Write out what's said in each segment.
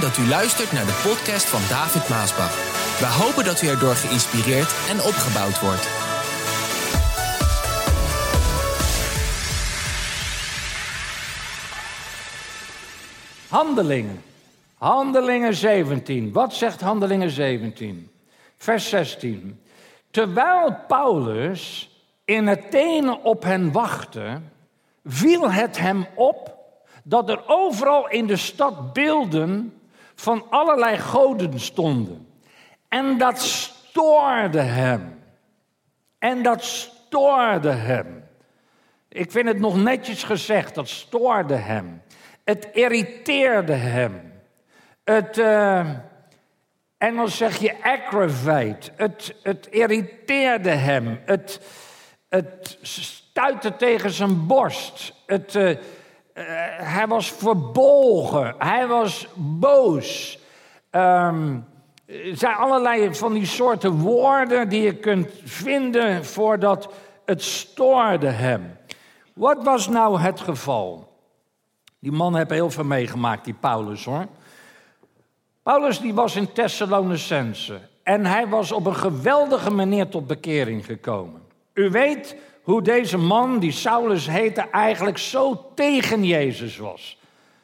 Dat u luistert naar de podcast van David Maasbach. We hopen dat u erdoor geïnspireerd en opgebouwd wordt. Handelingen. Handelingen 17. Wat zegt Handelingen 17? Vers 16. Terwijl Paulus in Athene op hen wachtte, viel het hem op dat er overal in de stad beelden van allerlei goden stonden. En dat stoorde hem. En dat stoorde hem. Ik vind het nog netjes gezegd, dat stoorde hem. Het irriteerde hem. Het, uh, Engels zeg je aggravate. Het, het irriteerde hem. Het, het stuitte tegen zijn borst. Het, uh, hij was verbolgen. Hij was boos. Um, er zijn allerlei van die soorten woorden die je kunt vinden voordat het stoorde hem. Wat was nou het geval? Die man heeft heel veel meegemaakt, die Paulus hoor. Paulus die was in Thessalonicense en hij was op een geweldige manier tot bekering gekomen. U weet hoe deze man, die Saulus heette, eigenlijk zo tegen Jezus was.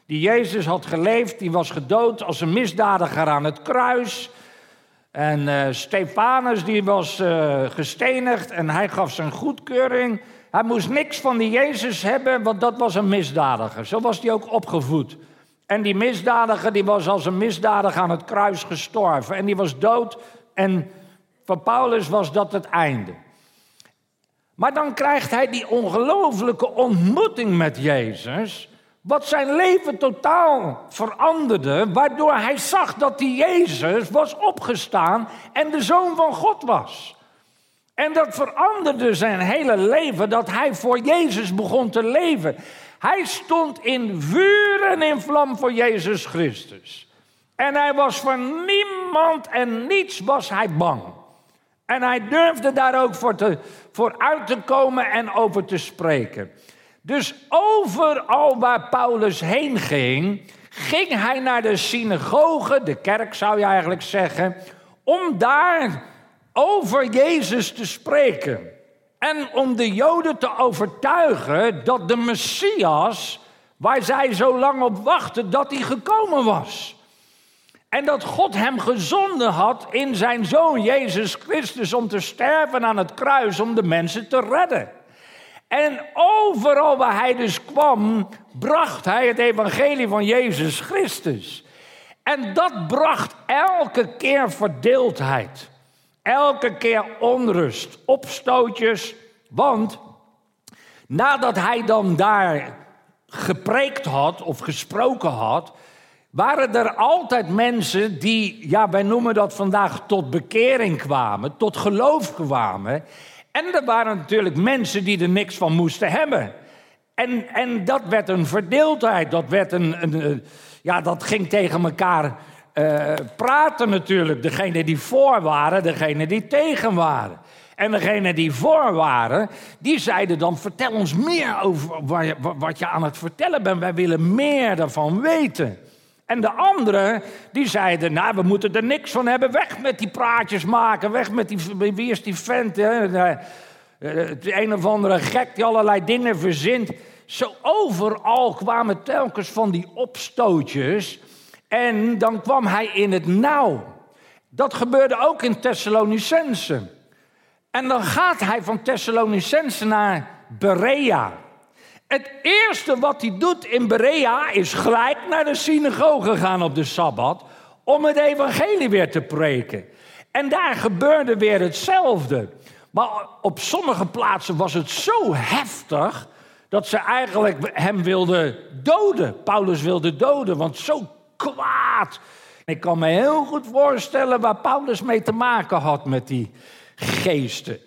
Die Jezus had geleefd, die was gedood als een misdadiger aan het kruis. En uh, Stefanus die was uh, gestenigd en hij gaf zijn goedkeuring. Hij moest niks van die Jezus hebben, want dat was een misdadiger. Zo was hij ook opgevoed. En die misdadiger die was als een misdadiger aan het kruis gestorven. En die was dood en voor Paulus was dat het einde. Maar dan krijgt hij die ongelooflijke ontmoeting met Jezus. Wat zijn leven totaal veranderde, waardoor hij zag dat die Jezus was opgestaan en de zoon van God was. En dat veranderde zijn hele leven, dat hij voor Jezus begon te leven. Hij stond in vuur en in vlam voor Jezus Christus. En hij was voor niemand en niets was hij bang. En hij durfde daar ook voor, te, voor uit te komen en over te spreken. Dus overal waar Paulus heen ging, ging hij naar de synagoge, de kerk zou je eigenlijk zeggen, om daar over Jezus te spreken. En om de Joden te overtuigen dat de Messias, waar zij zo lang op wachten, dat hij gekomen was. En dat God hem gezonden had in zijn zoon Jezus Christus om te sterven aan het kruis om de mensen te redden. En overal waar hij dus kwam, bracht hij het evangelie van Jezus Christus. En dat bracht elke keer verdeeldheid. Elke keer onrust, opstootjes. Want nadat hij dan daar gepreekt had of gesproken had, waren er altijd mensen die, ja, wij noemen dat vandaag tot bekering kwamen, tot geloof kwamen. En er waren natuurlijk mensen die er niks van moesten hebben. En, en dat werd een verdeeldheid, dat, werd een, een ja, dat ging tegen elkaar uh, praten natuurlijk. Degene die voor waren, degene die tegen waren. En degene die voor waren, die zeiden dan: Vertel ons meer over wat je aan het vertellen bent. Wij willen meer daarvan weten. En de anderen, die zeiden: Nou, we moeten er niks van hebben. Weg met die praatjes maken. Weg met die. Wie is die vent? Hè? Het een of andere gek die allerlei dingen verzint. Zo overal kwamen telkens van die opstootjes. En dan kwam hij in het nauw. Dat gebeurde ook in Thessalonicense. En dan gaat hij van Thessalonicense naar Berea. Het eerste wat hij doet in Berea is gelijk naar de synagoge gaan op de Sabbat om het evangelie weer te preken. En daar gebeurde weer hetzelfde. Maar op sommige plaatsen was het zo heftig dat ze eigenlijk hem wilden doden. Paulus wilde doden, want zo kwaad. Ik kan me heel goed voorstellen waar Paulus mee te maken had met die geesten.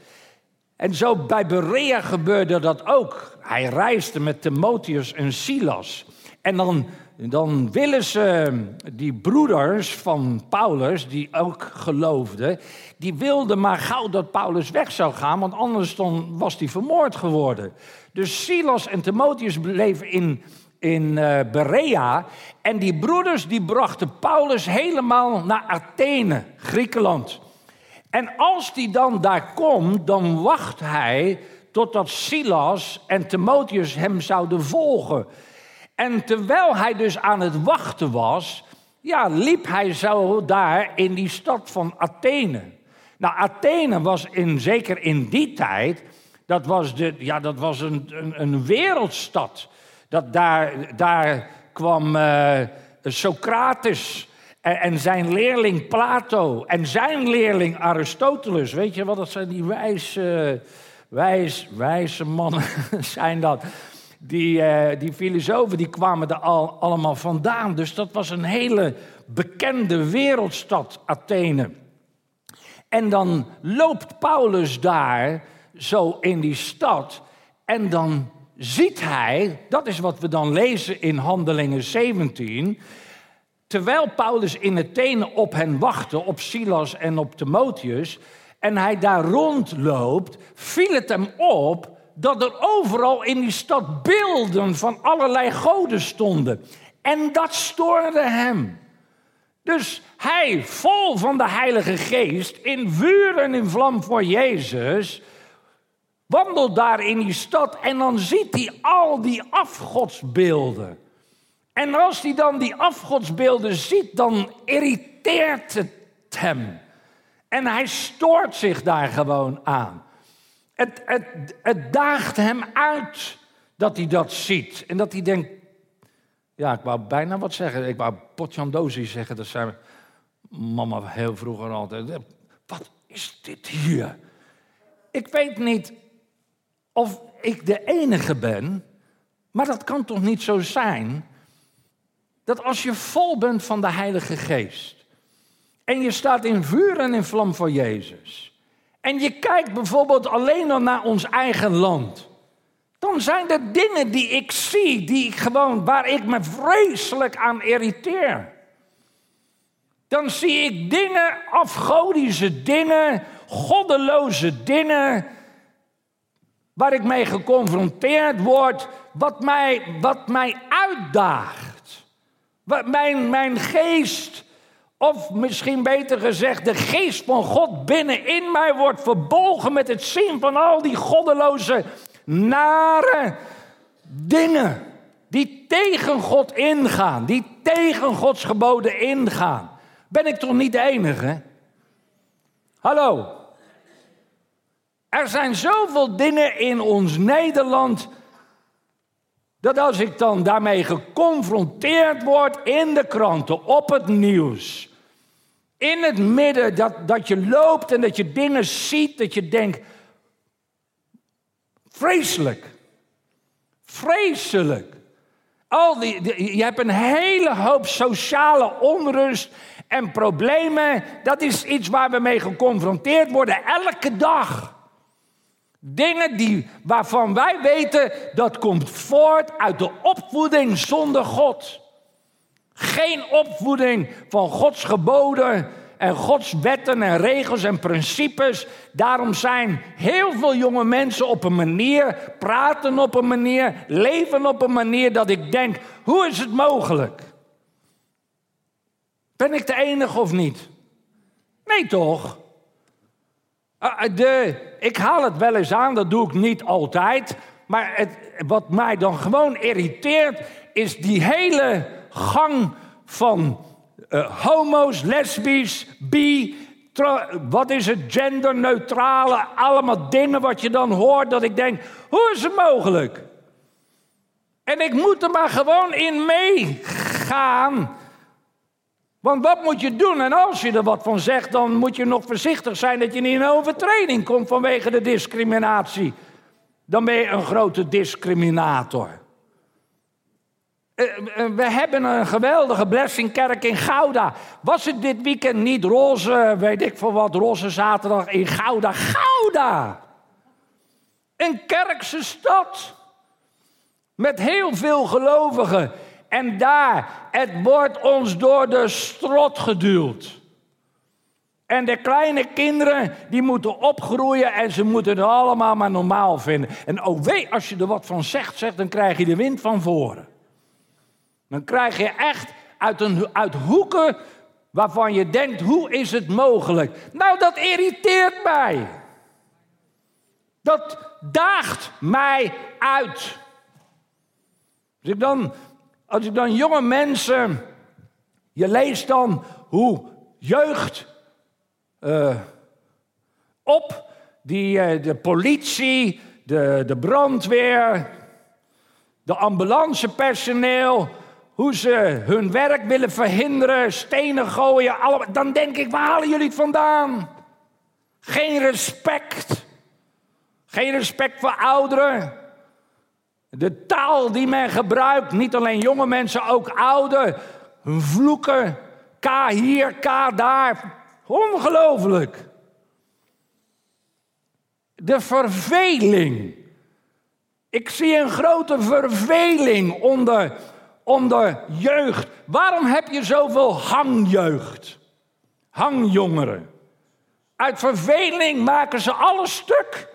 En zo bij Berea gebeurde dat ook. Hij reisde met Timotheus en Silas. En dan, dan willen ze, die broeders van Paulus, die ook geloofden, die wilden maar gauw dat Paulus weg zou gaan, want anders dan was hij vermoord geworden. Dus Silas en Timotheus bleven in in uh, Berea. En die broeders die brachten Paulus helemaal naar Athene, Griekenland. En als die dan daar komt, dan wacht hij totdat Silas en Timotheus hem zouden volgen. En terwijl hij dus aan het wachten was, ja, liep hij zo daar in die stad van Athene. Nou, Athene was in, zeker in die tijd, dat was, de, ja, dat was een, een, een wereldstad. Dat daar, daar kwam uh, Socrates en, zijn leerling Plato en zijn leerling Aristoteles. Weet je wat, dat zijn die wijze, wijs, wijze mannen zijn dat. Die, uh, die filosofen die kwamen er al, allemaal vandaan. Dus dat was een hele bekende wereldstad, Athene. En dan loopt Paulus daar zo in die stad. En dan ziet hij, dat is wat we dan lezen in Handelingen 17. Terwijl Paulus in Athene op hen wachtte, op Silas en op Timotheus. En hij daar rondloopt, viel het hem op dat er overal in die stad beelden van allerlei goden stonden. En dat stoorde hem. Dus hij, vol van de Heilige Geest, in vuur en in vlam voor Jezus, wandelt daar in die stad en dan ziet hij al die afgodsbeelden. En als hij dan die afgodsbeelden ziet, dan irriteert het hem. En hij stoort zich daar gewoon aan. Het, het, het daagt hem uit dat hij dat ziet. En dat hij denkt, ja, ik wou bijna wat zeggen. Ik wou potjandozi zeggen, dat zijn mama heel vroeger altijd. Wat is dit hier? Ik weet niet of ik de enige ben, maar dat kan toch niet zo zijn dat als je vol bent van de Heilige Geest en je staat in vuur en in vlam voor Jezus en je kijkt bijvoorbeeld alleen al naar ons eigen land, dan zijn er dingen die ik zie, die ik gewoon, waar ik me vreselijk aan irriteer. Dan zie ik dingen, afgodische dingen, goddeloze dingen, waar ik mee geconfronteerd word, wat mij, wat mij uitdaagt. Mijn, mijn geest, of misschien beter gezegd, de geest van God binnenin mij wordt verbolgen met het zien van al die goddeloze, nare dingen. Die tegen God ingaan, die tegen Gods geboden ingaan. Ben ik toch niet de enige? Hallo? Er zijn zoveel dingen in ons Nederland. Dat als ik dan daarmee geconfronteerd word in de kranten, op het nieuws, in het midden dat, dat je loopt en dat je dingen ziet, dat je denkt, vreselijk, vreselijk. Al die, je hebt een hele hoop sociale onrust en problemen. Dat is iets waar we mee geconfronteerd worden elke dag. Dingen die, waarvan wij weten dat komt voort uit de opvoeding zonder God. Geen opvoeding van Gods geboden en Gods wetten en regels en principes. Daarom zijn heel veel jonge mensen op een manier, praten op een manier, leven op een manier dat ik denk, hoe is het mogelijk? Ben ik de enige of niet? Nee toch? Ah, de, ik haal het wel eens aan, dat doe ik niet altijd. Maar het, wat mij dan gewoon irriteert, is die hele gang van uh, homo's, lesbisch, bi, wat is het, genderneutrale, allemaal dingen wat je dan hoort, dat ik denk, hoe is het mogelijk? En ik moet er maar gewoon in meegaan. Want wat moet je doen? En als je er wat van zegt, dan moet je nog voorzichtig zijn dat je niet in overtreding komt vanwege de discriminatie. Dan ben je een grote discriminator. Eh, eh, we hebben een geweldige blessingkerk in Gouda. Was het dit weekend niet roze, weet ik veel wat, roze zaterdag in Gouda? Gouda! Een kerkse stad. Met heel veel gelovigen. En daar, het wordt ons door de strot geduwd. En de kleine kinderen, die moeten opgroeien en ze moeten het allemaal maar normaal vinden. En oh wee, als je er wat van zegt, zegt dan krijg je de wind van voren. Dan krijg je echt uit, een, uit hoeken waarvan je denkt, hoe is het mogelijk? Nou, dat irriteert mij. Dat daagt mij uit. Als ik dan, als ik dan jonge mensen, je leest dan hoe jeugd uh, op, die, uh, de politie, de, de brandweer, de ambulancepersoneel, hoe ze hun werk willen verhinderen, stenen gooien. Dan denk ik, waar halen jullie het vandaan? Geen respect. Geen respect voor ouderen. De taal die men gebruikt, niet alleen jonge mensen, ook ouderen. Vloeken, K hier, K daar. Ongelooflijk. De verveling. Ik zie een grote verveling onder, onder jeugd. Waarom heb je zoveel hangjeugd? Hangjongeren. Uit verveling maken ze alles stuk.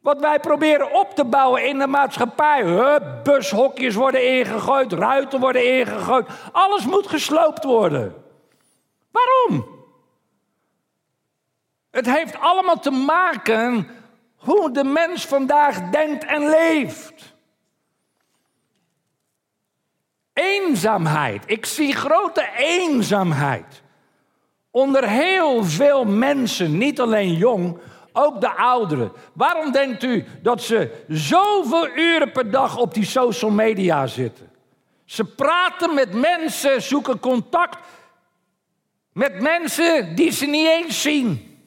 Wat wij proberen op te bouwen in de maatschappij. Hup, bushokjes worden ingegooid, ruiten worden ingegooid. Alles moet gesloopt worden. Waarom? Het heeft allemaal te maken hoe de mens vandaag denkt en leeft. Eenzaamheid. Ik zie grote eenzaamheid. Onder heel veel mensen, niet alleen jong, ook de ouderen. Waarom denkt u dat ze zoveel uren per dag op die social media zitten? Ze praten met mensen, zoeken contact met mensen die ze niet eens zien.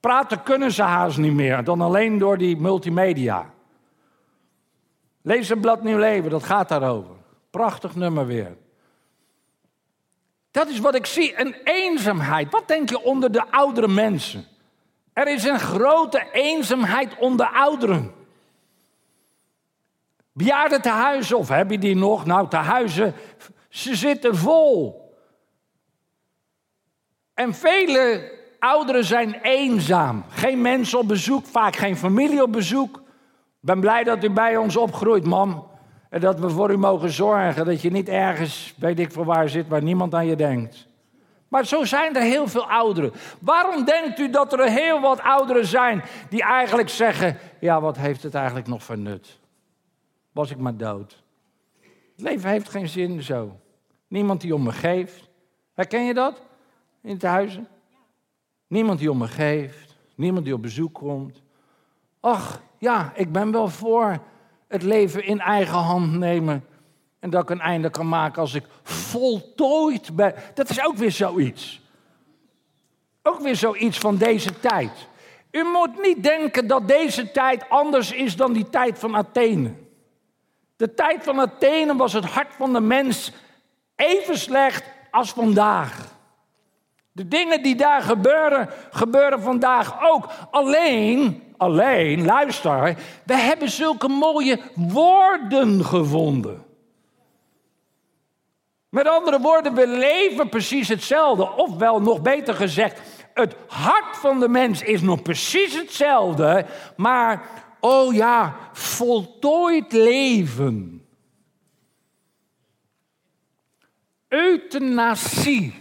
Praten kunnen ze haast niet meer dan alleen door die multimedia. Lees een blad Nieuw Leven, dat gaat daarover. Prachtig nummer weer. Dat is wat ik zie, een eenzaamheid. Wat denk je onder de oudere mensen? Er is een grote eenzaamheid onder ouderen. Bejaarden tehuizen, of heb je die nog? Nou, tehuizen, ze zitten vol. En vele ouderen zijn eenzaam. Geen mensen op bezoek, vaak geen familie op bezoek. Ik ben blij dat u bij ons opgroeit, mam. En dat we voor u mogen zorgen. Dat je niet ergens, weet ik voor waar zit, waar niemand aan je denkt. Maar zo zijn er heel veel ouderen. Waarom denkt u dat er heel wat ouderen zijn die eigenlijk zeggen: Ja, wat heeft het eigenlijk nog voor nut? Was ik maar dood. Het leven heeft geen zin zo. Niemand die om me geeft. Herken je dat? In het huizen? Niemand die om me geeft. Niemand die op bezoek komt. Ach, ja, ik ben wel voor het leven in eigen hand nemen. En dat ik een einde kan maken als ik voltooid ben. Dat is ook weer zoiets. Ook weer zoiets van deze tijd. U moet niet denken dat deze tijd anders is dan die tijd van Athene. De tijd van Athene was het hart van de mens even slecht als vandaag. De dingen die daar gebeuren, gebeuren vandaag ook. Alleen, alleen, luister, we hebben zulke mooie woorden gevonden. Met andere woorden, we leven precies hetzelfde. Ofwel, nog beter gezegd, het hart van de mens is nog precies hetzelfde. Maar, oh ja, voltooid leven. Euthanasie.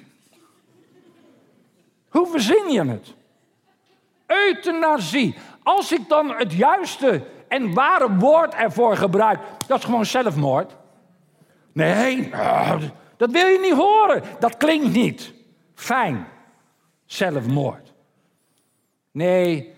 Hoe verzin je het? Euthanasie. Als ik dan het juiste en ware woord ervoor gebruik, dat is gewoon zelfmoord. Nee, ah, dat wil je niet horen. Dat klinkt niet fijn. Zelfmoord. Nee,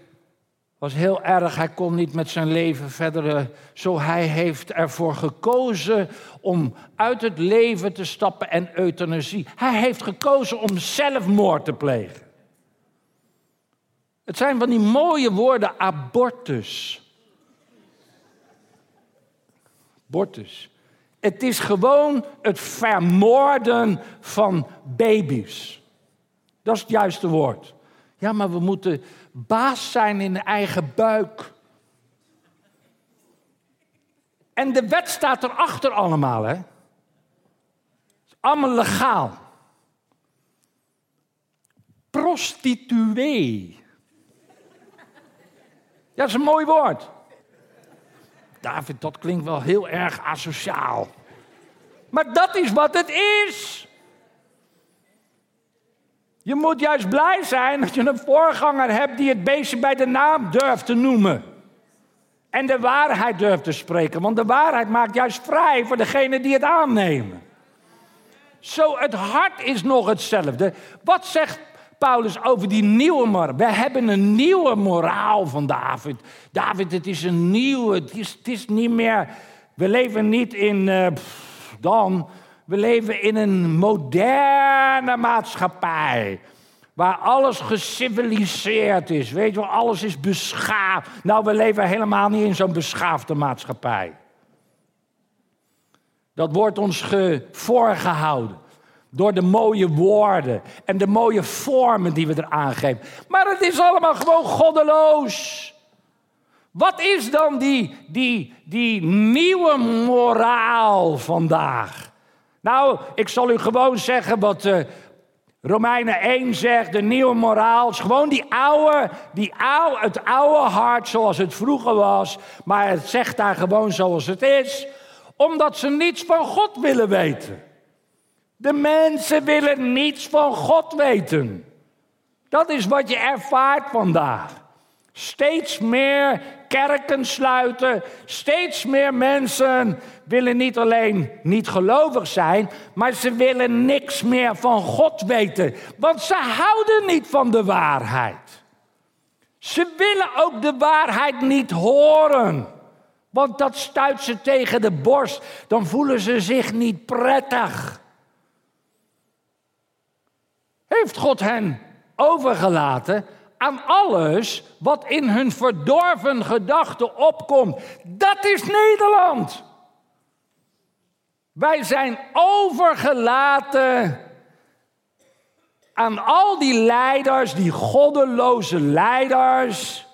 was heel erg. Hij kon niet met zijn leven verder. Eh, zo hij heeft ervoor gekozen om uit het leven te stappen en euthanasie. Hij heeft gekozen om zelfmoord te plegen. Het zijn van die mooie woorden abortus. Abortus. Het is gewoon het vermoorden van baby's. Dat is het juiste woord. Ja, maar we moeten baas zijn in de eigen buik. En de wet staat erachter allemaal, hè? Het is allemaal legaal. Prostituee. Ja, dat is een mooi woord. David, dat klinkt wel heel erg asociaal. Maar dat is wat het is. Je moet juist blij zijn dat je een voorganger hebt die het beestje bij de naam durft te noemen. En de waarheid durft te spreken. Want de waarheid maakt juist vrij voor degene die het aannemen. Zo, het hart is nog hetzelfde. Wat zegt Paulus over die nieuwe moraal? We hebben een nieuwe moraal van David. David, het is een nieuwe. Het is, het is niet meer. We leven niet in. Uh, dan. We leven in een moderne maatschappij. Waar alles geciviliseerd is. Weet je wel, alles is beschaafd. Nou, we leven helemaal niet in zo'n beschaafde maatschappij. Dat wordt ons voorgehouden. Door de mooie woorden en de mooie vormen die we er aangeven. Maar het is allemaal gewoon goddeloos. Wat is dan die, die, die nieuwe moraal vandaag? Nou, ik zal u gewoon zeggen wat uh, Romeinen 1 zegt, de nieuwe moraal is gewoon die oude, die oude, het oude hart zoals het vroeger was. Maar het zegt daar gewoon zoals het is, omdat ze niets van God willen weten. De mensen willen niets van God weten. Dat is wat je ervaart vandaag. Steeds meer kerken sluiten. Steeds meer mensen willen niet alleen niet gelovig zijn, maar ze willen niks meer van God weten. Want ze houden niet van de waarheid. Ze willen ook de waarheid niet horen. Want dat stuit ze tegen de borst. Dan voelen ze zich niet prettig. Heeft God hen overgelaten aan alles wat in hun verdorven gedachten opkomt. Dat is Nederland. Wij zijn overgelaten aan al die leiders, die goddeloze leiders,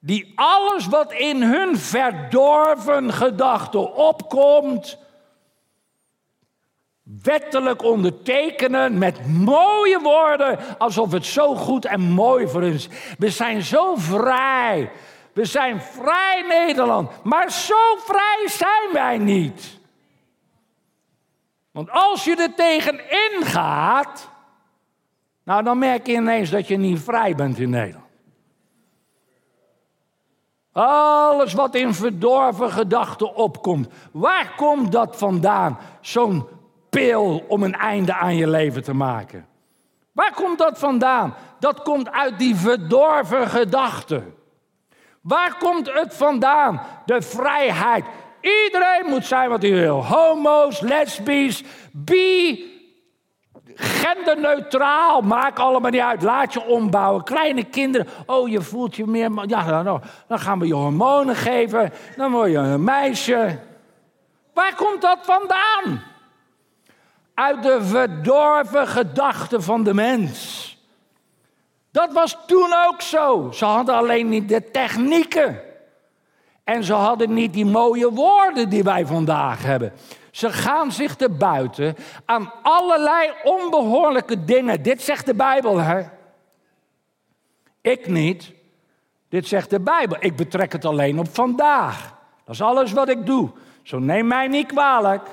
die alles wat in hun verdorven gedachten opkomt, wettelijk ondertekenen met mooie woorden, alsof het zo goed en mooi voor ons. We zijn zo vrij. We zijn vrij Nederland, maar zo vrij zijn wij niet. Want als je er tegenin gaat, nou dan merk je ineens dat je niet vrij bent in Nederland. Alles wat in verdorven gedachten opkomt, waar komt dat vandaan? Zo'n pil om een einde aan je leven te maken. Waar komt dat vandaan? Dat komt uit die verdorven gedachten. Waar komt het vandaan? De vrijheid. Iedereen moet zijn wat hij wil. Homo's, lesbisch, bi, genderneutraal. Maakt allemaal niet uit. Laat je ombouwen. Kleine kinderen. Oh, je voelt je meer. Ja, nou, dan gaan we je hormonen geven. Dan word je een meisje. Waar komt dat vandaan? Uit de verdorven gedachten van de mens. Dat was toen ook zo. Ze hadden alleen niet de technieken. En ze hadden niet die mooie woorden die wij vandaag hebben. Ze gaan zich te buiten aan allerlei onbehoorlijke dingen. Dit zegt de Bijbel, hè? Ik niet. Dit zegt de Bijbel. Ik betrek het alleen op vandaag. Dat is alles wat ik doe. Zo neem mij niet kwalijk.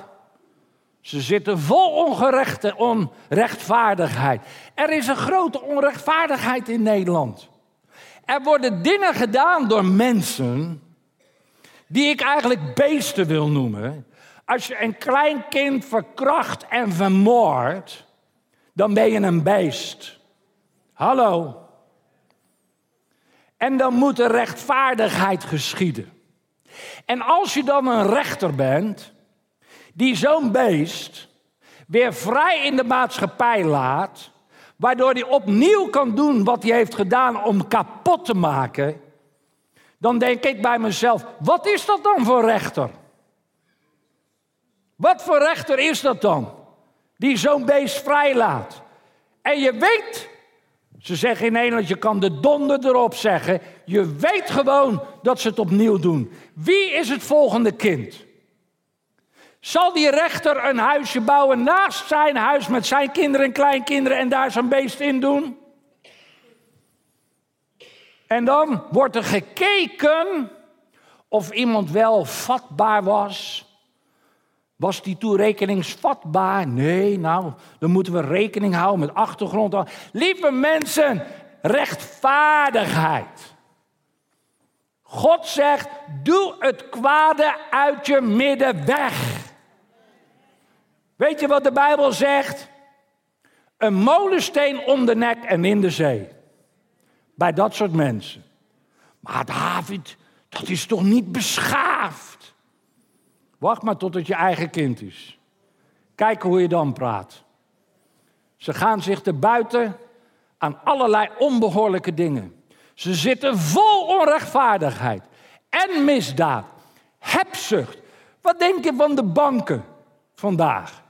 Ze zitten vol ongerechte onrechtvaardigheid. Er is een grote onrechtvaardigheid in Nederland. Er worden dingen gedaan door mensen die ik eigenlijk beesten wil noemen. Als je een klein kind verkracht en vermoordt, dan ben je een beest. Hallo. En dan moet er rechtvaardigheid geschieden. En als je dan een rechter bent, die zo'n beest weer vrij in de maatschappij laat, waardoor hij opnieuw kan doen wat hij heeft gedaan om kapot te maken, dan denk ik bij mezelf, wat is dat dan voor rechter? Wat voor rechter is dat dan? Die zo'n beest vrijlaat. En je weet, ze zeggen in Nederland, je kan de donder erop zeggen. Je weet gewoon dat ze het opnieuw doen. Wie is het volgende kind? Zal die rechter een huisje bouwen naast zijn huis met zijn kinderen en kleinkinderen en daar zijn beest in doen? En dan wordt er gekeken of iemand wel vatbaar was Was die toerekeningsvatbaar? Nee, nou, dan moeten we rekening houden met achtergrond. Lieve mensen, rechtvaardigheid. God zegt, doe het kwade uit je midden weg. Weet je wat de Bijbel zegt? Een molensteen om de nek en in de zee. Bij dat soort mensen. Maar David, dat is toch niet beschaafd? Wacht maar tot het je eigen kind is. Kijk hoe je dan praat. Ze gaan zich te buiten aan allerlei onbehoorlijke dingen. Ze zitten vol onrechtvaardigheid en misdaad, hebzucht. Wat denk je van de banken vandaag?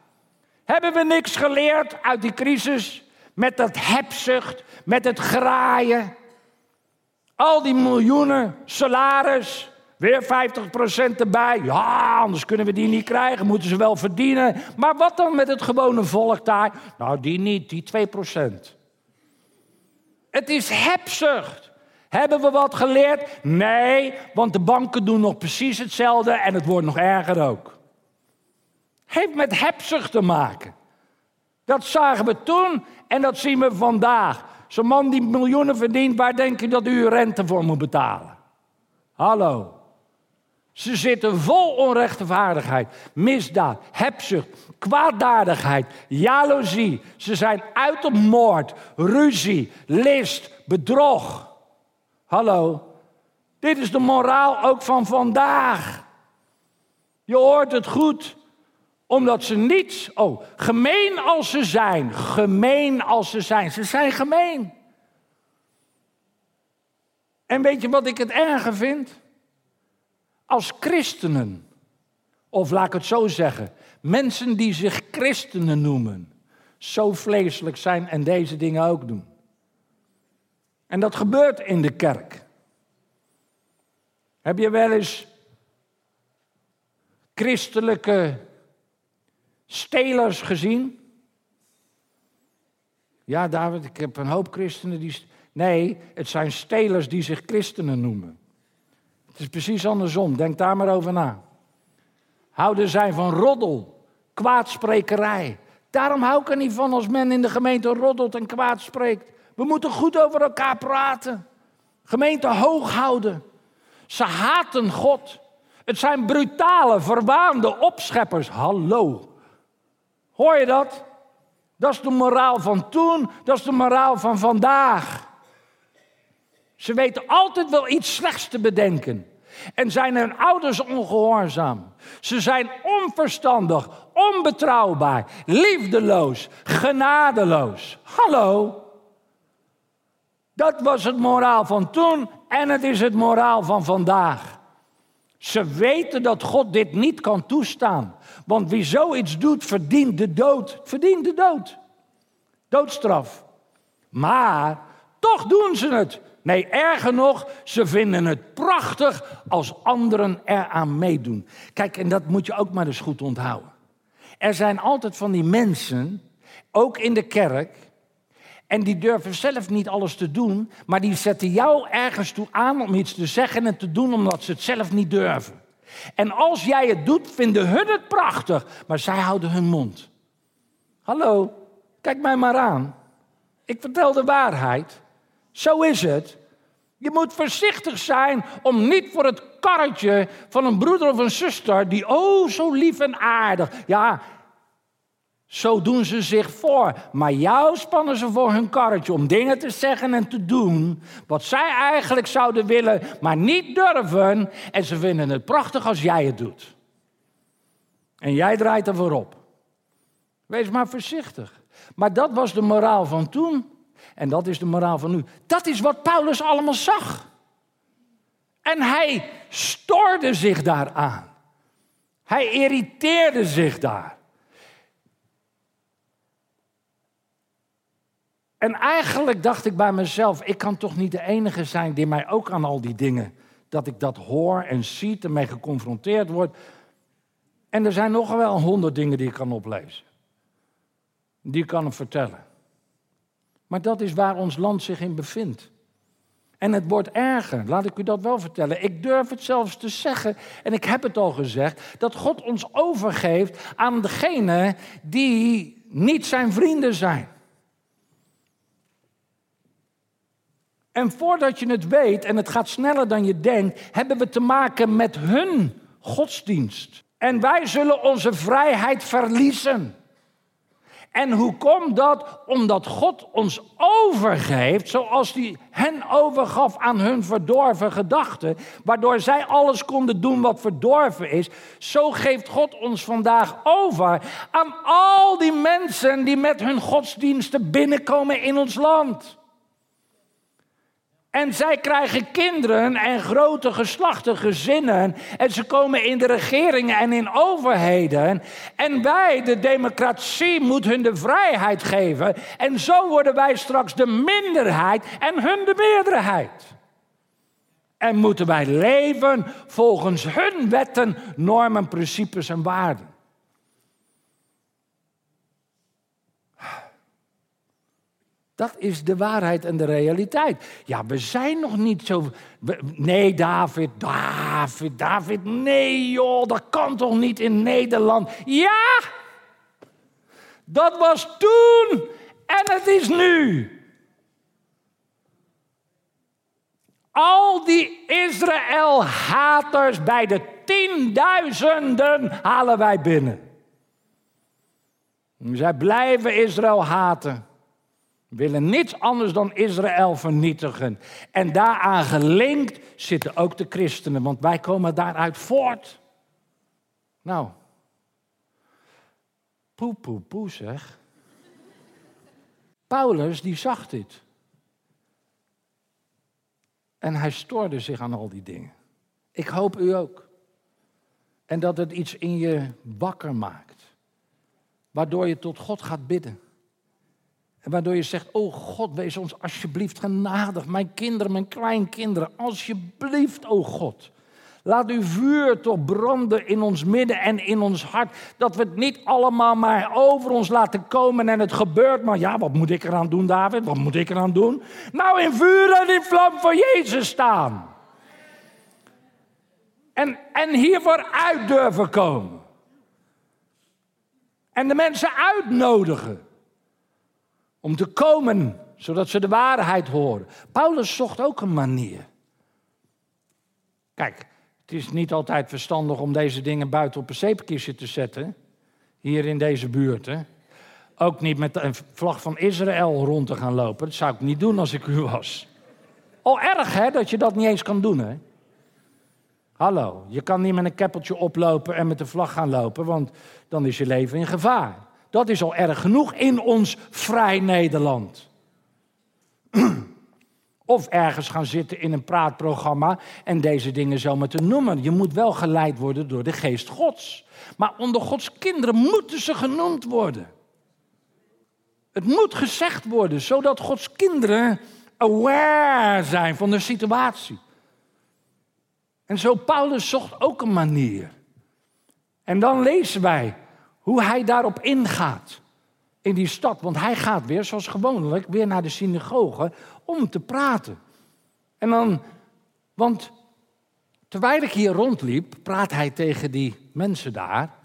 Hebben we niks geleerd uit die crisis? Met dat hebzucht, met het graaien. Al die miljoenen salaris, weer 50% erbij. Ja, anders kunnen we die niet krijgen, moeten ze wel verdienen. Maar wat dan met het gewone volk daar? Nou, die niet, die 2%. Het is hebzucht. Hebben we wat geleerd? Nee, want de banken doen nog precies hetzelfde en het wordt nog erger ook. Heeft met hebzucht te maken. Dat zagen we toen en dat zien we vandaag. Zo'n man die miljoenen verdient, waar denk je dat u rente voor moet betalen? Hallo. Ze zitten vol onrechtvaardigheid, misdaad, hebzucht, kwaadaardigheid, jaloezie. Ze zijn uit op moord, ruzie, list, bedrog. Hallo, dit is de moraal ook van vandaag. Je hoort het goed, omdat ze niets, oh, gemeen als ze zijn, gemeen als ze zijn, ze zijn gemeen. En weet je wat ik het erger vind? Als christenen, of laat ik het zo zeggen, mensen die zich christenen noemen, zo vleeselijk zijn en deze dingen ook doen. En dat gebeurt in de kerk. Heb je wel eens christelijke stelers gezien? Ja, David, ik heb een hoop christenen die. Nee, het zijn stelers die zich christenen noemen. Het is precies andersom, denk daar maar over na. Houden zij van roddel, kwaadsprekerij. Daarom hou ik er niet van als men in de gemeente roddelt en kwaad spreekt. We moeten goed over elkaar praten. Gemeente hoog houden. Ze haten God. Het zijn brutale, verwaande opscheppers. Hallo. Hoor je dat? Dat is de moraal van toen, dat is de moraal van vandaag. Ze weten altijd wel iets slechts te bedenken. En zijn hun ouders ongehoorzaam. Ze zijn onverstandig, onbetrouwbaar, liefdeloos, genadeloos. Hallo. Dat was het moraal van toen en het is het moraal van vandaag. Ze weten dat God dit niet kan toestaan. Want wie zoiets doet, verdient de dood. Verdient de dood. Doodstraf. Maar toch doen ze het. Nee, erger nog, ze vinden het prachtig als anderen eraan meedoen. Kijk, en dat moet je ook maar eens goed onthouden. Er zijn altijd van die mensen, ook in de kerk, en die durven zelf niet alles te doen, maar die zetten jou ergens toe aan om iets te zeggen en te doen omdat ze het zelf niet durven. En als jij het doet, vinden hun het prachtig, maar zij houden hun mond. Hallo, kijk mij maar aan. Ik vertel de waarheid. Zo is het. Je moet voorzichtig zijn om niet voor het karretje van een broeder of een zuster, die oh zo lief en aardig. Ja, zo doen ze zich voor. Maar jou spannen ze voor hun karretje om dingen te zeggen en te doen. wat zij eigenlijk zouden willen, maar niet durven. En ze vinden het prachtig als jij het doet. En jij draait er voorop. Wees maar voorzichtig. Maar dat was de moraal van toen. En dat is de moraal van nu. Dat is wat Paulus allemaal zag. En hij stoorde zich daaraan. Hij irriteerde zich daar. En eigenlijk dacht ik bij mezelf, ik kan toch niet de enige zijn die mij ook aan al die dingen, dat ik dat hoor en zie, ermee geconfronteerd word. En er zijn nog wel honderd dingen die ik kan oplezen. Die ik kan hem vertellen. Maar dat is waar ons land zich in bevindt. En het wordt erger, laat ik u dat wel vertellen. Ik durf het zelfs te zeggen, en ik heb het al gezegd, dat God ons overgeeft aan degene die niet zijn vrienden zijn. En voordat je het weet, en het gaat sneller dan je denkt, hebben we te maken met hun godsdienst. En wij zullen onze vrijheid verliezen. En hoe komt dat? Omdat God ons overgeeft, zoals hij hen overgaf aan hun verdorven gedachten, waardoor zij alles konden doen wat verdorven is. Zo geeft God ons vandaag over aan al die mensen die met hun godsdiensten binnenkomen in ons land. En zij krijgen kinderen en grote geslachten, gezinnen. En ze komen in de regeringen en in overheden. En wij, de democratie, moet hun de vrijheid geven. En zo worden wij straks de minderheid en hun de meerderheid. En moeten wij leven volgens hun wetten, normen, principes en waarden. Dat is de waarheid en de realiteit. Ja, we zijn nog niet zo. Nee, David, David, David. Nee, joh, dat kan toch niet in Nederland? Ja, dat was toen en het is nu. Al die Israël-haters bij de tienduizenden halen wij binnen. Zij blijven Israël haten willen niets anders dan Israël vernietigen. En daaraan gelinkt zitten ook de christenen, want wij komen daaruit voort. Nou, poe, poe, poe zeg. Paulus die zag dit. En hij stoorde zich aan al die dingen. Ik hoop u ook. En dat het iets in je wakker maakt. Waardoor je tot God gaat bidden. Waardoor je zegt, oh God, wees ons alsjeblieft genadig. Mijn kinderen, mijn kleinkinderen, alsjeblieft, oh God. Laat uw vuur toch branden in ons midden en in ons hart. Dat we het niet allemaal maar over ons laten komen en het gebeurt. Maar ja, wat moet ik eraan doen, David? Wat moet ik eraan doen? Nou, in vuur en in vlam voor Jezus staan. En, en hiervoor uit durven komen. En de mensen uitnodigen om te komen, zodat ze de waarheid horen. Paulus zocht ook een manier. Kijk, het is niet altijd verstandig om deze dingen buiten op een zeepkistje te zetten, hier in deze buurt. Hè? Ook niet met een vlag van Israël rond te gaan lopen. Dat zou ik niet doen als ik u was. Al erg hè, dat je dat niet eens kan doen hè. Hallo, je kan niet met een keppeltje oplopen en met de vlag gaan lopen, want dan is je leven in gevaar. Dat is al erg genoeg in ons vrij Nederland. Of ergens gaan zitten in een praatprogramma en deze dingen zomaar te noemen. Je moet wel geleid worden door de geest Gods. Maar onder Gods kinderen moeten ze genoemd worden. Het moet gezegd worden, zodat Gods kinderen aware zijn van de situatie. En zo Paulus zocht ook een manier. En dan lezen wij hoe hij daarop ingaat in die stad. Want hij gaat weer, zoals gewoonlijk, weer naar de synagoge om te praten. En dan, want terwijl ik hier rondliep, praat hij tegen die mensen daar.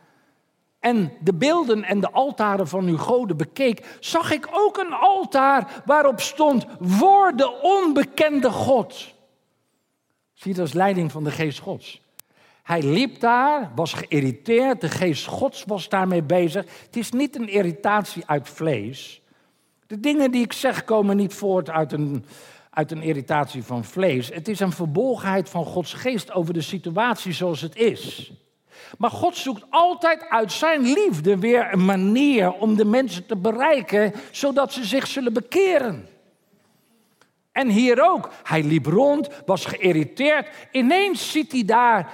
En de beelden en de altaren van uw goden bekeek, zag ik ook een altaar waarop stond voor de onbekende God. Zie je, dat is leiding van de geest Gods. Hij liep daar, was geïrriteerd, de geest Gods was daarmee bezig. Het is niet een irritatie uit vlees. De dingen die ik zeg komen niet voort uit een, uit een irritatie van vlees. Het is een verbolgenheid van Gods geest over de situatie zoals het is. Maar God zoekt altijd uit zijn liefde weer een manier om de mensen te bereiken, zodat ze zich zullen bekeren. En hier ook. Hij liep rond, was geïrriteerd. Ineens ziet hij daar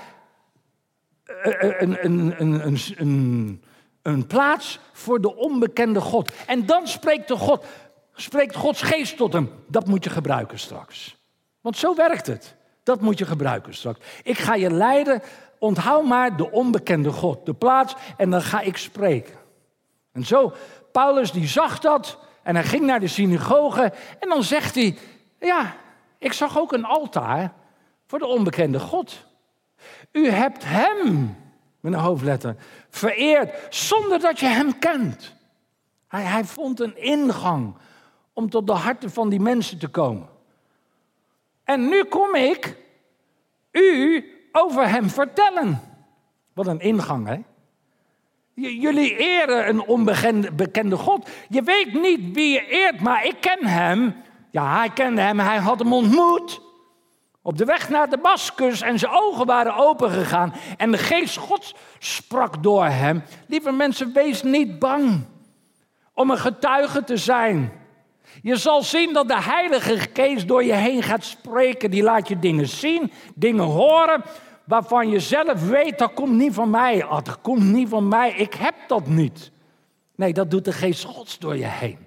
een, een, een, een, een plaats voor de onbekende God. En dan spreekt, de God, spreekt Gods geest tot hem. Dat moet je gebruiken straks. Want zo werkt het. Dat moet je gebruiken straks. Ik ga je leiden. Onthoud maar de onbekende God, de plaats, en dan ga ik spreken. En zo, Paulus die zag dat en hij ging naar de synagoge en dan zegt hij, ja, ik zag ook een altaar voor de onbekende God. U hebt hem, met een hoofdletter, vereerd zonder dat je hem kent. Hij, hij vond een ingang om tot de harten van die mensen te komen. En nu kom ik u over hem vertellen. Wat een ingang, hè? Jullie eren een onbekende God. Je weet niet wie je eert, maar ik ken hem. Ja, hij kende hem, hij had hem ontmoet. Op de weg naar Damascus en zijn ogen waren opengegaan. En de geest Gods sprak door hem. Lieve mensen, wees niet bang om een getuige te zijn. Je zal zien dat de Heilige Geest door je heen gaat spreken. Die laat je dingen zien, dingen horen, waarvan je zelf weet, dat komt niet van mij. Oh, dat komt niet van mij, ik heb dat niet. Nee, dat doet de Geest Gods door je heen.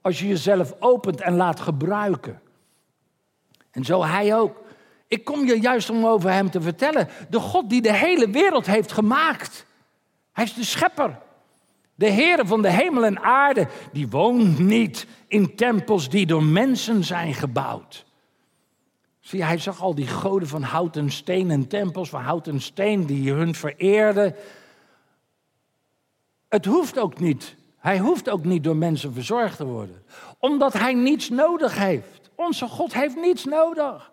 Als je jezelf opent en laat gebruiken. En zo hij ook. Ik kom je juist om over hem te vertellen. De God die de hele wereld heeft gemaakt. Hij is de schepper. De Heer van de hemel en aarde, die woont niet in tempels die door mensen zijn gebouwd. Zie, hij zag al die goden van hout en steen en tempels van hout en steen die hun vereerden. Het hoeft ook niet. Hij hoeft ook niet door mensen verzorgd te worden. Omdat hij niets nodig heeft. Onze God heeft niets nodig.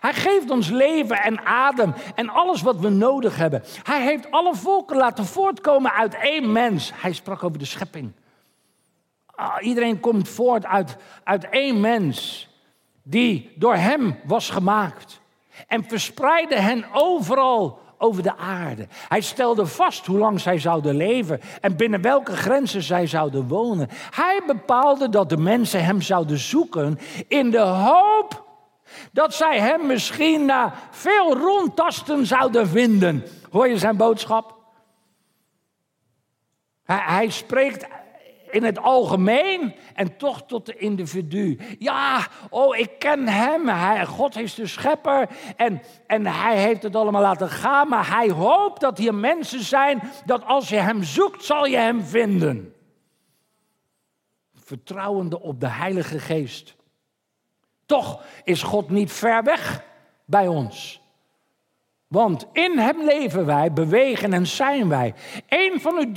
Hij geeft ons leven en adem en alles wat we nodig hebben. Hij heeft alle volken laten voortkomen uit één mens. Hij sprak over de schepping. Ah, iedereen komt voort uit, uit één mens die door hem was gemaakt. En verspreidde hen overal over de aarde. Hij stelde vast hoe lang zij zouden leven en binnen welke grenzen zij zouden wonen. Hij bepaalde dat de mensen hem zouden zoeken in de hoop dat zij hem misschien na veel rondtasten zouden vinden. Hoor je zijn boodschap? Hij, spreekt in het algemeen en toch tot de individu. Ja, oh, ik ken hem. Hij, God is de schepper en, en hij heeft het allemaal laten gaan. Maar hij hoopt dat hier mensen zijn dat als je hem zoekt, zal je hem vinden. Vertrouwende op de Heilige Geest. Toch is God niet ver weg bij ons. Want in hem leven wij, bewegen en zijn wij. Een van uw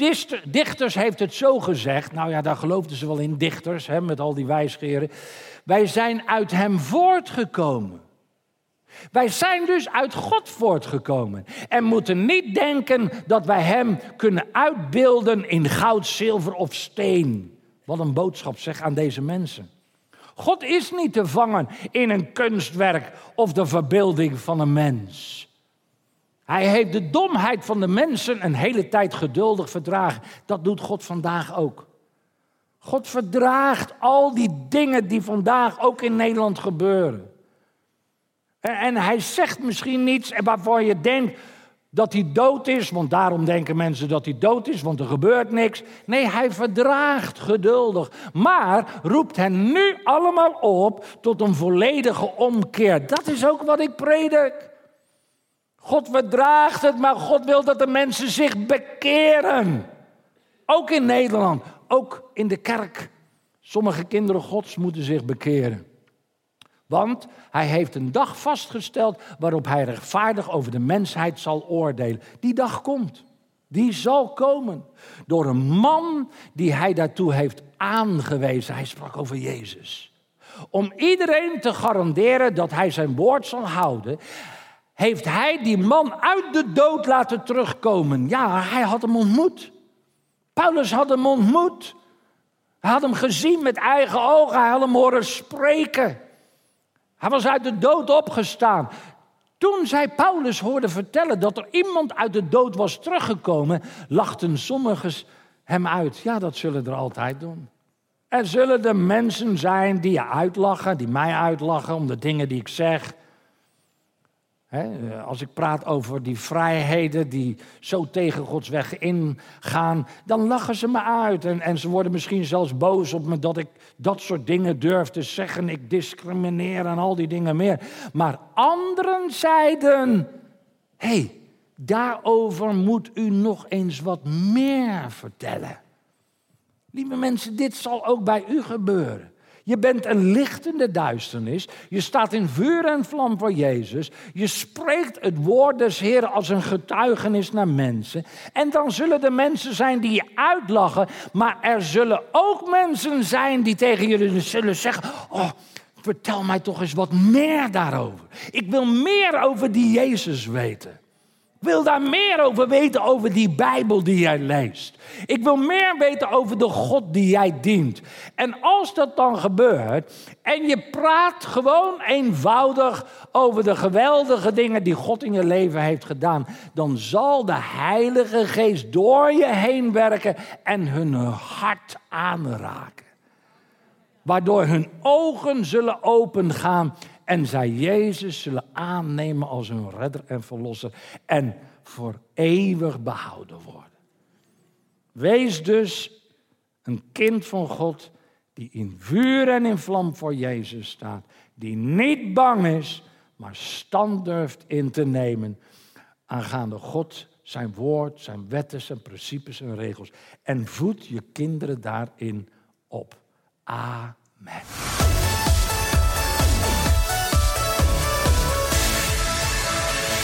dichters heeft het zo gezegd. Nou ja, daar geloofden ze wel in, dichters, hè, met al die wijsgeren. Wij zijn uit hem voortgekomen. Wij zijn dus uit God voortgekomen. En moeten niet denken dat wij hem kunnen uitbeelden in goud, zilver of steen. Wat een boodschap zeg aan deze mensen. God is niet te vangen in een kunstwerk of de verbeelding van een mens. Hij heeft de domheid van de mensen een hele tijd geduldig verdragen. Dat doet God vandaag ook. God verdraagt al die dingen die vandaag ook in Nederland gebeuren. En, hij zegt misschien niets waarvan je denkt, dat hij dood is, want daarom denken mensen dat hij dood is, want er gebeurt niks. Nee, hij verdraagt geduldig, maar roept hen nu allemaal op tot een volledige omkeer. Dat is ook wat ik predik. God verdraagt het, maar God wil dat de mensen zich bekeren. Ook in Nederland, ook in de kerk. Sommige kinderen Gods moeten zich bekeren. Want hij heeft een dag vastgesteld waarop hij rechtvaardig over de mensheid zal oordelen. Die dag komt. Die zal komen. Door een man die hij daartoe heeft aangewezen. Hij sprak over Jezus. Om iedereen te garanderen dat hij zijn woord zal houden, heeft hij die man uit de dood laten terugkomen. Ja, hij had hem ontmoet. Paulus had hem ontmoet. Hij had hem gezien met eigen ogen. Hij had hem horen spreken. Hij was uit de dood opgestaan. Toen zij Paulus hoorde vertellen dat er iemand uit de dood was teruggekomen, lachten sommigen hem uit. Ja, dat zullen er altijd doen. Er zullen er mensen zijn die je uitlachen, die mij uitlachen om de dingen die ik zeg. Als ik praat over die vrijheden die zo tegen Gods weg ingaan, dan lachen ze me uit. En, en ze worden misschien zelfs boos op me dat ik dat soort dingen durf te zeggen. Ik discrimineer en al die dingen meer. Maar anderen zeiden: hé, hey, daarover moet u nog eens wat meer vertellen. Lieve mensen, dit zal ook bij u gebeuren. Je bent een licht in de duisternis. Je staat in vuur en vlam voor Jezus. Je spreekt het woord des Heer als een getuigenis naar mensen. En dan zullen er mensen zijn die je uitlachen. Maar er zullen ook mensen zijn die tegen je zullen zeggen: Oh, vertel mij toch eens wat meer daarover. Ik wil meer over die Jezus weten. Wil daar meer over weten over die Bijbel die jij leest. Ik wil meer weten over de God die jij dient. En als dat dan gebeurt en je praat gewoon eenvoudig over de geweldige dingen die God in je leven heeft gedaan, dan zal de Heilige Geest door je heen werken en hun hart aanraken. Waardoor hun ogen zullen opengaan en zij Jezus zullen aannemen als hun redder en verlosser en voor eeuwig behouden worden. Wees dus een kind van God die in vuur en in vlam voor Jezus staat, die niet bang is, maar stand durft in te nemen aangaande God, zijn woord, zijn wetten, zijn principes en regels. En voed je kinderen daarin op. Amen.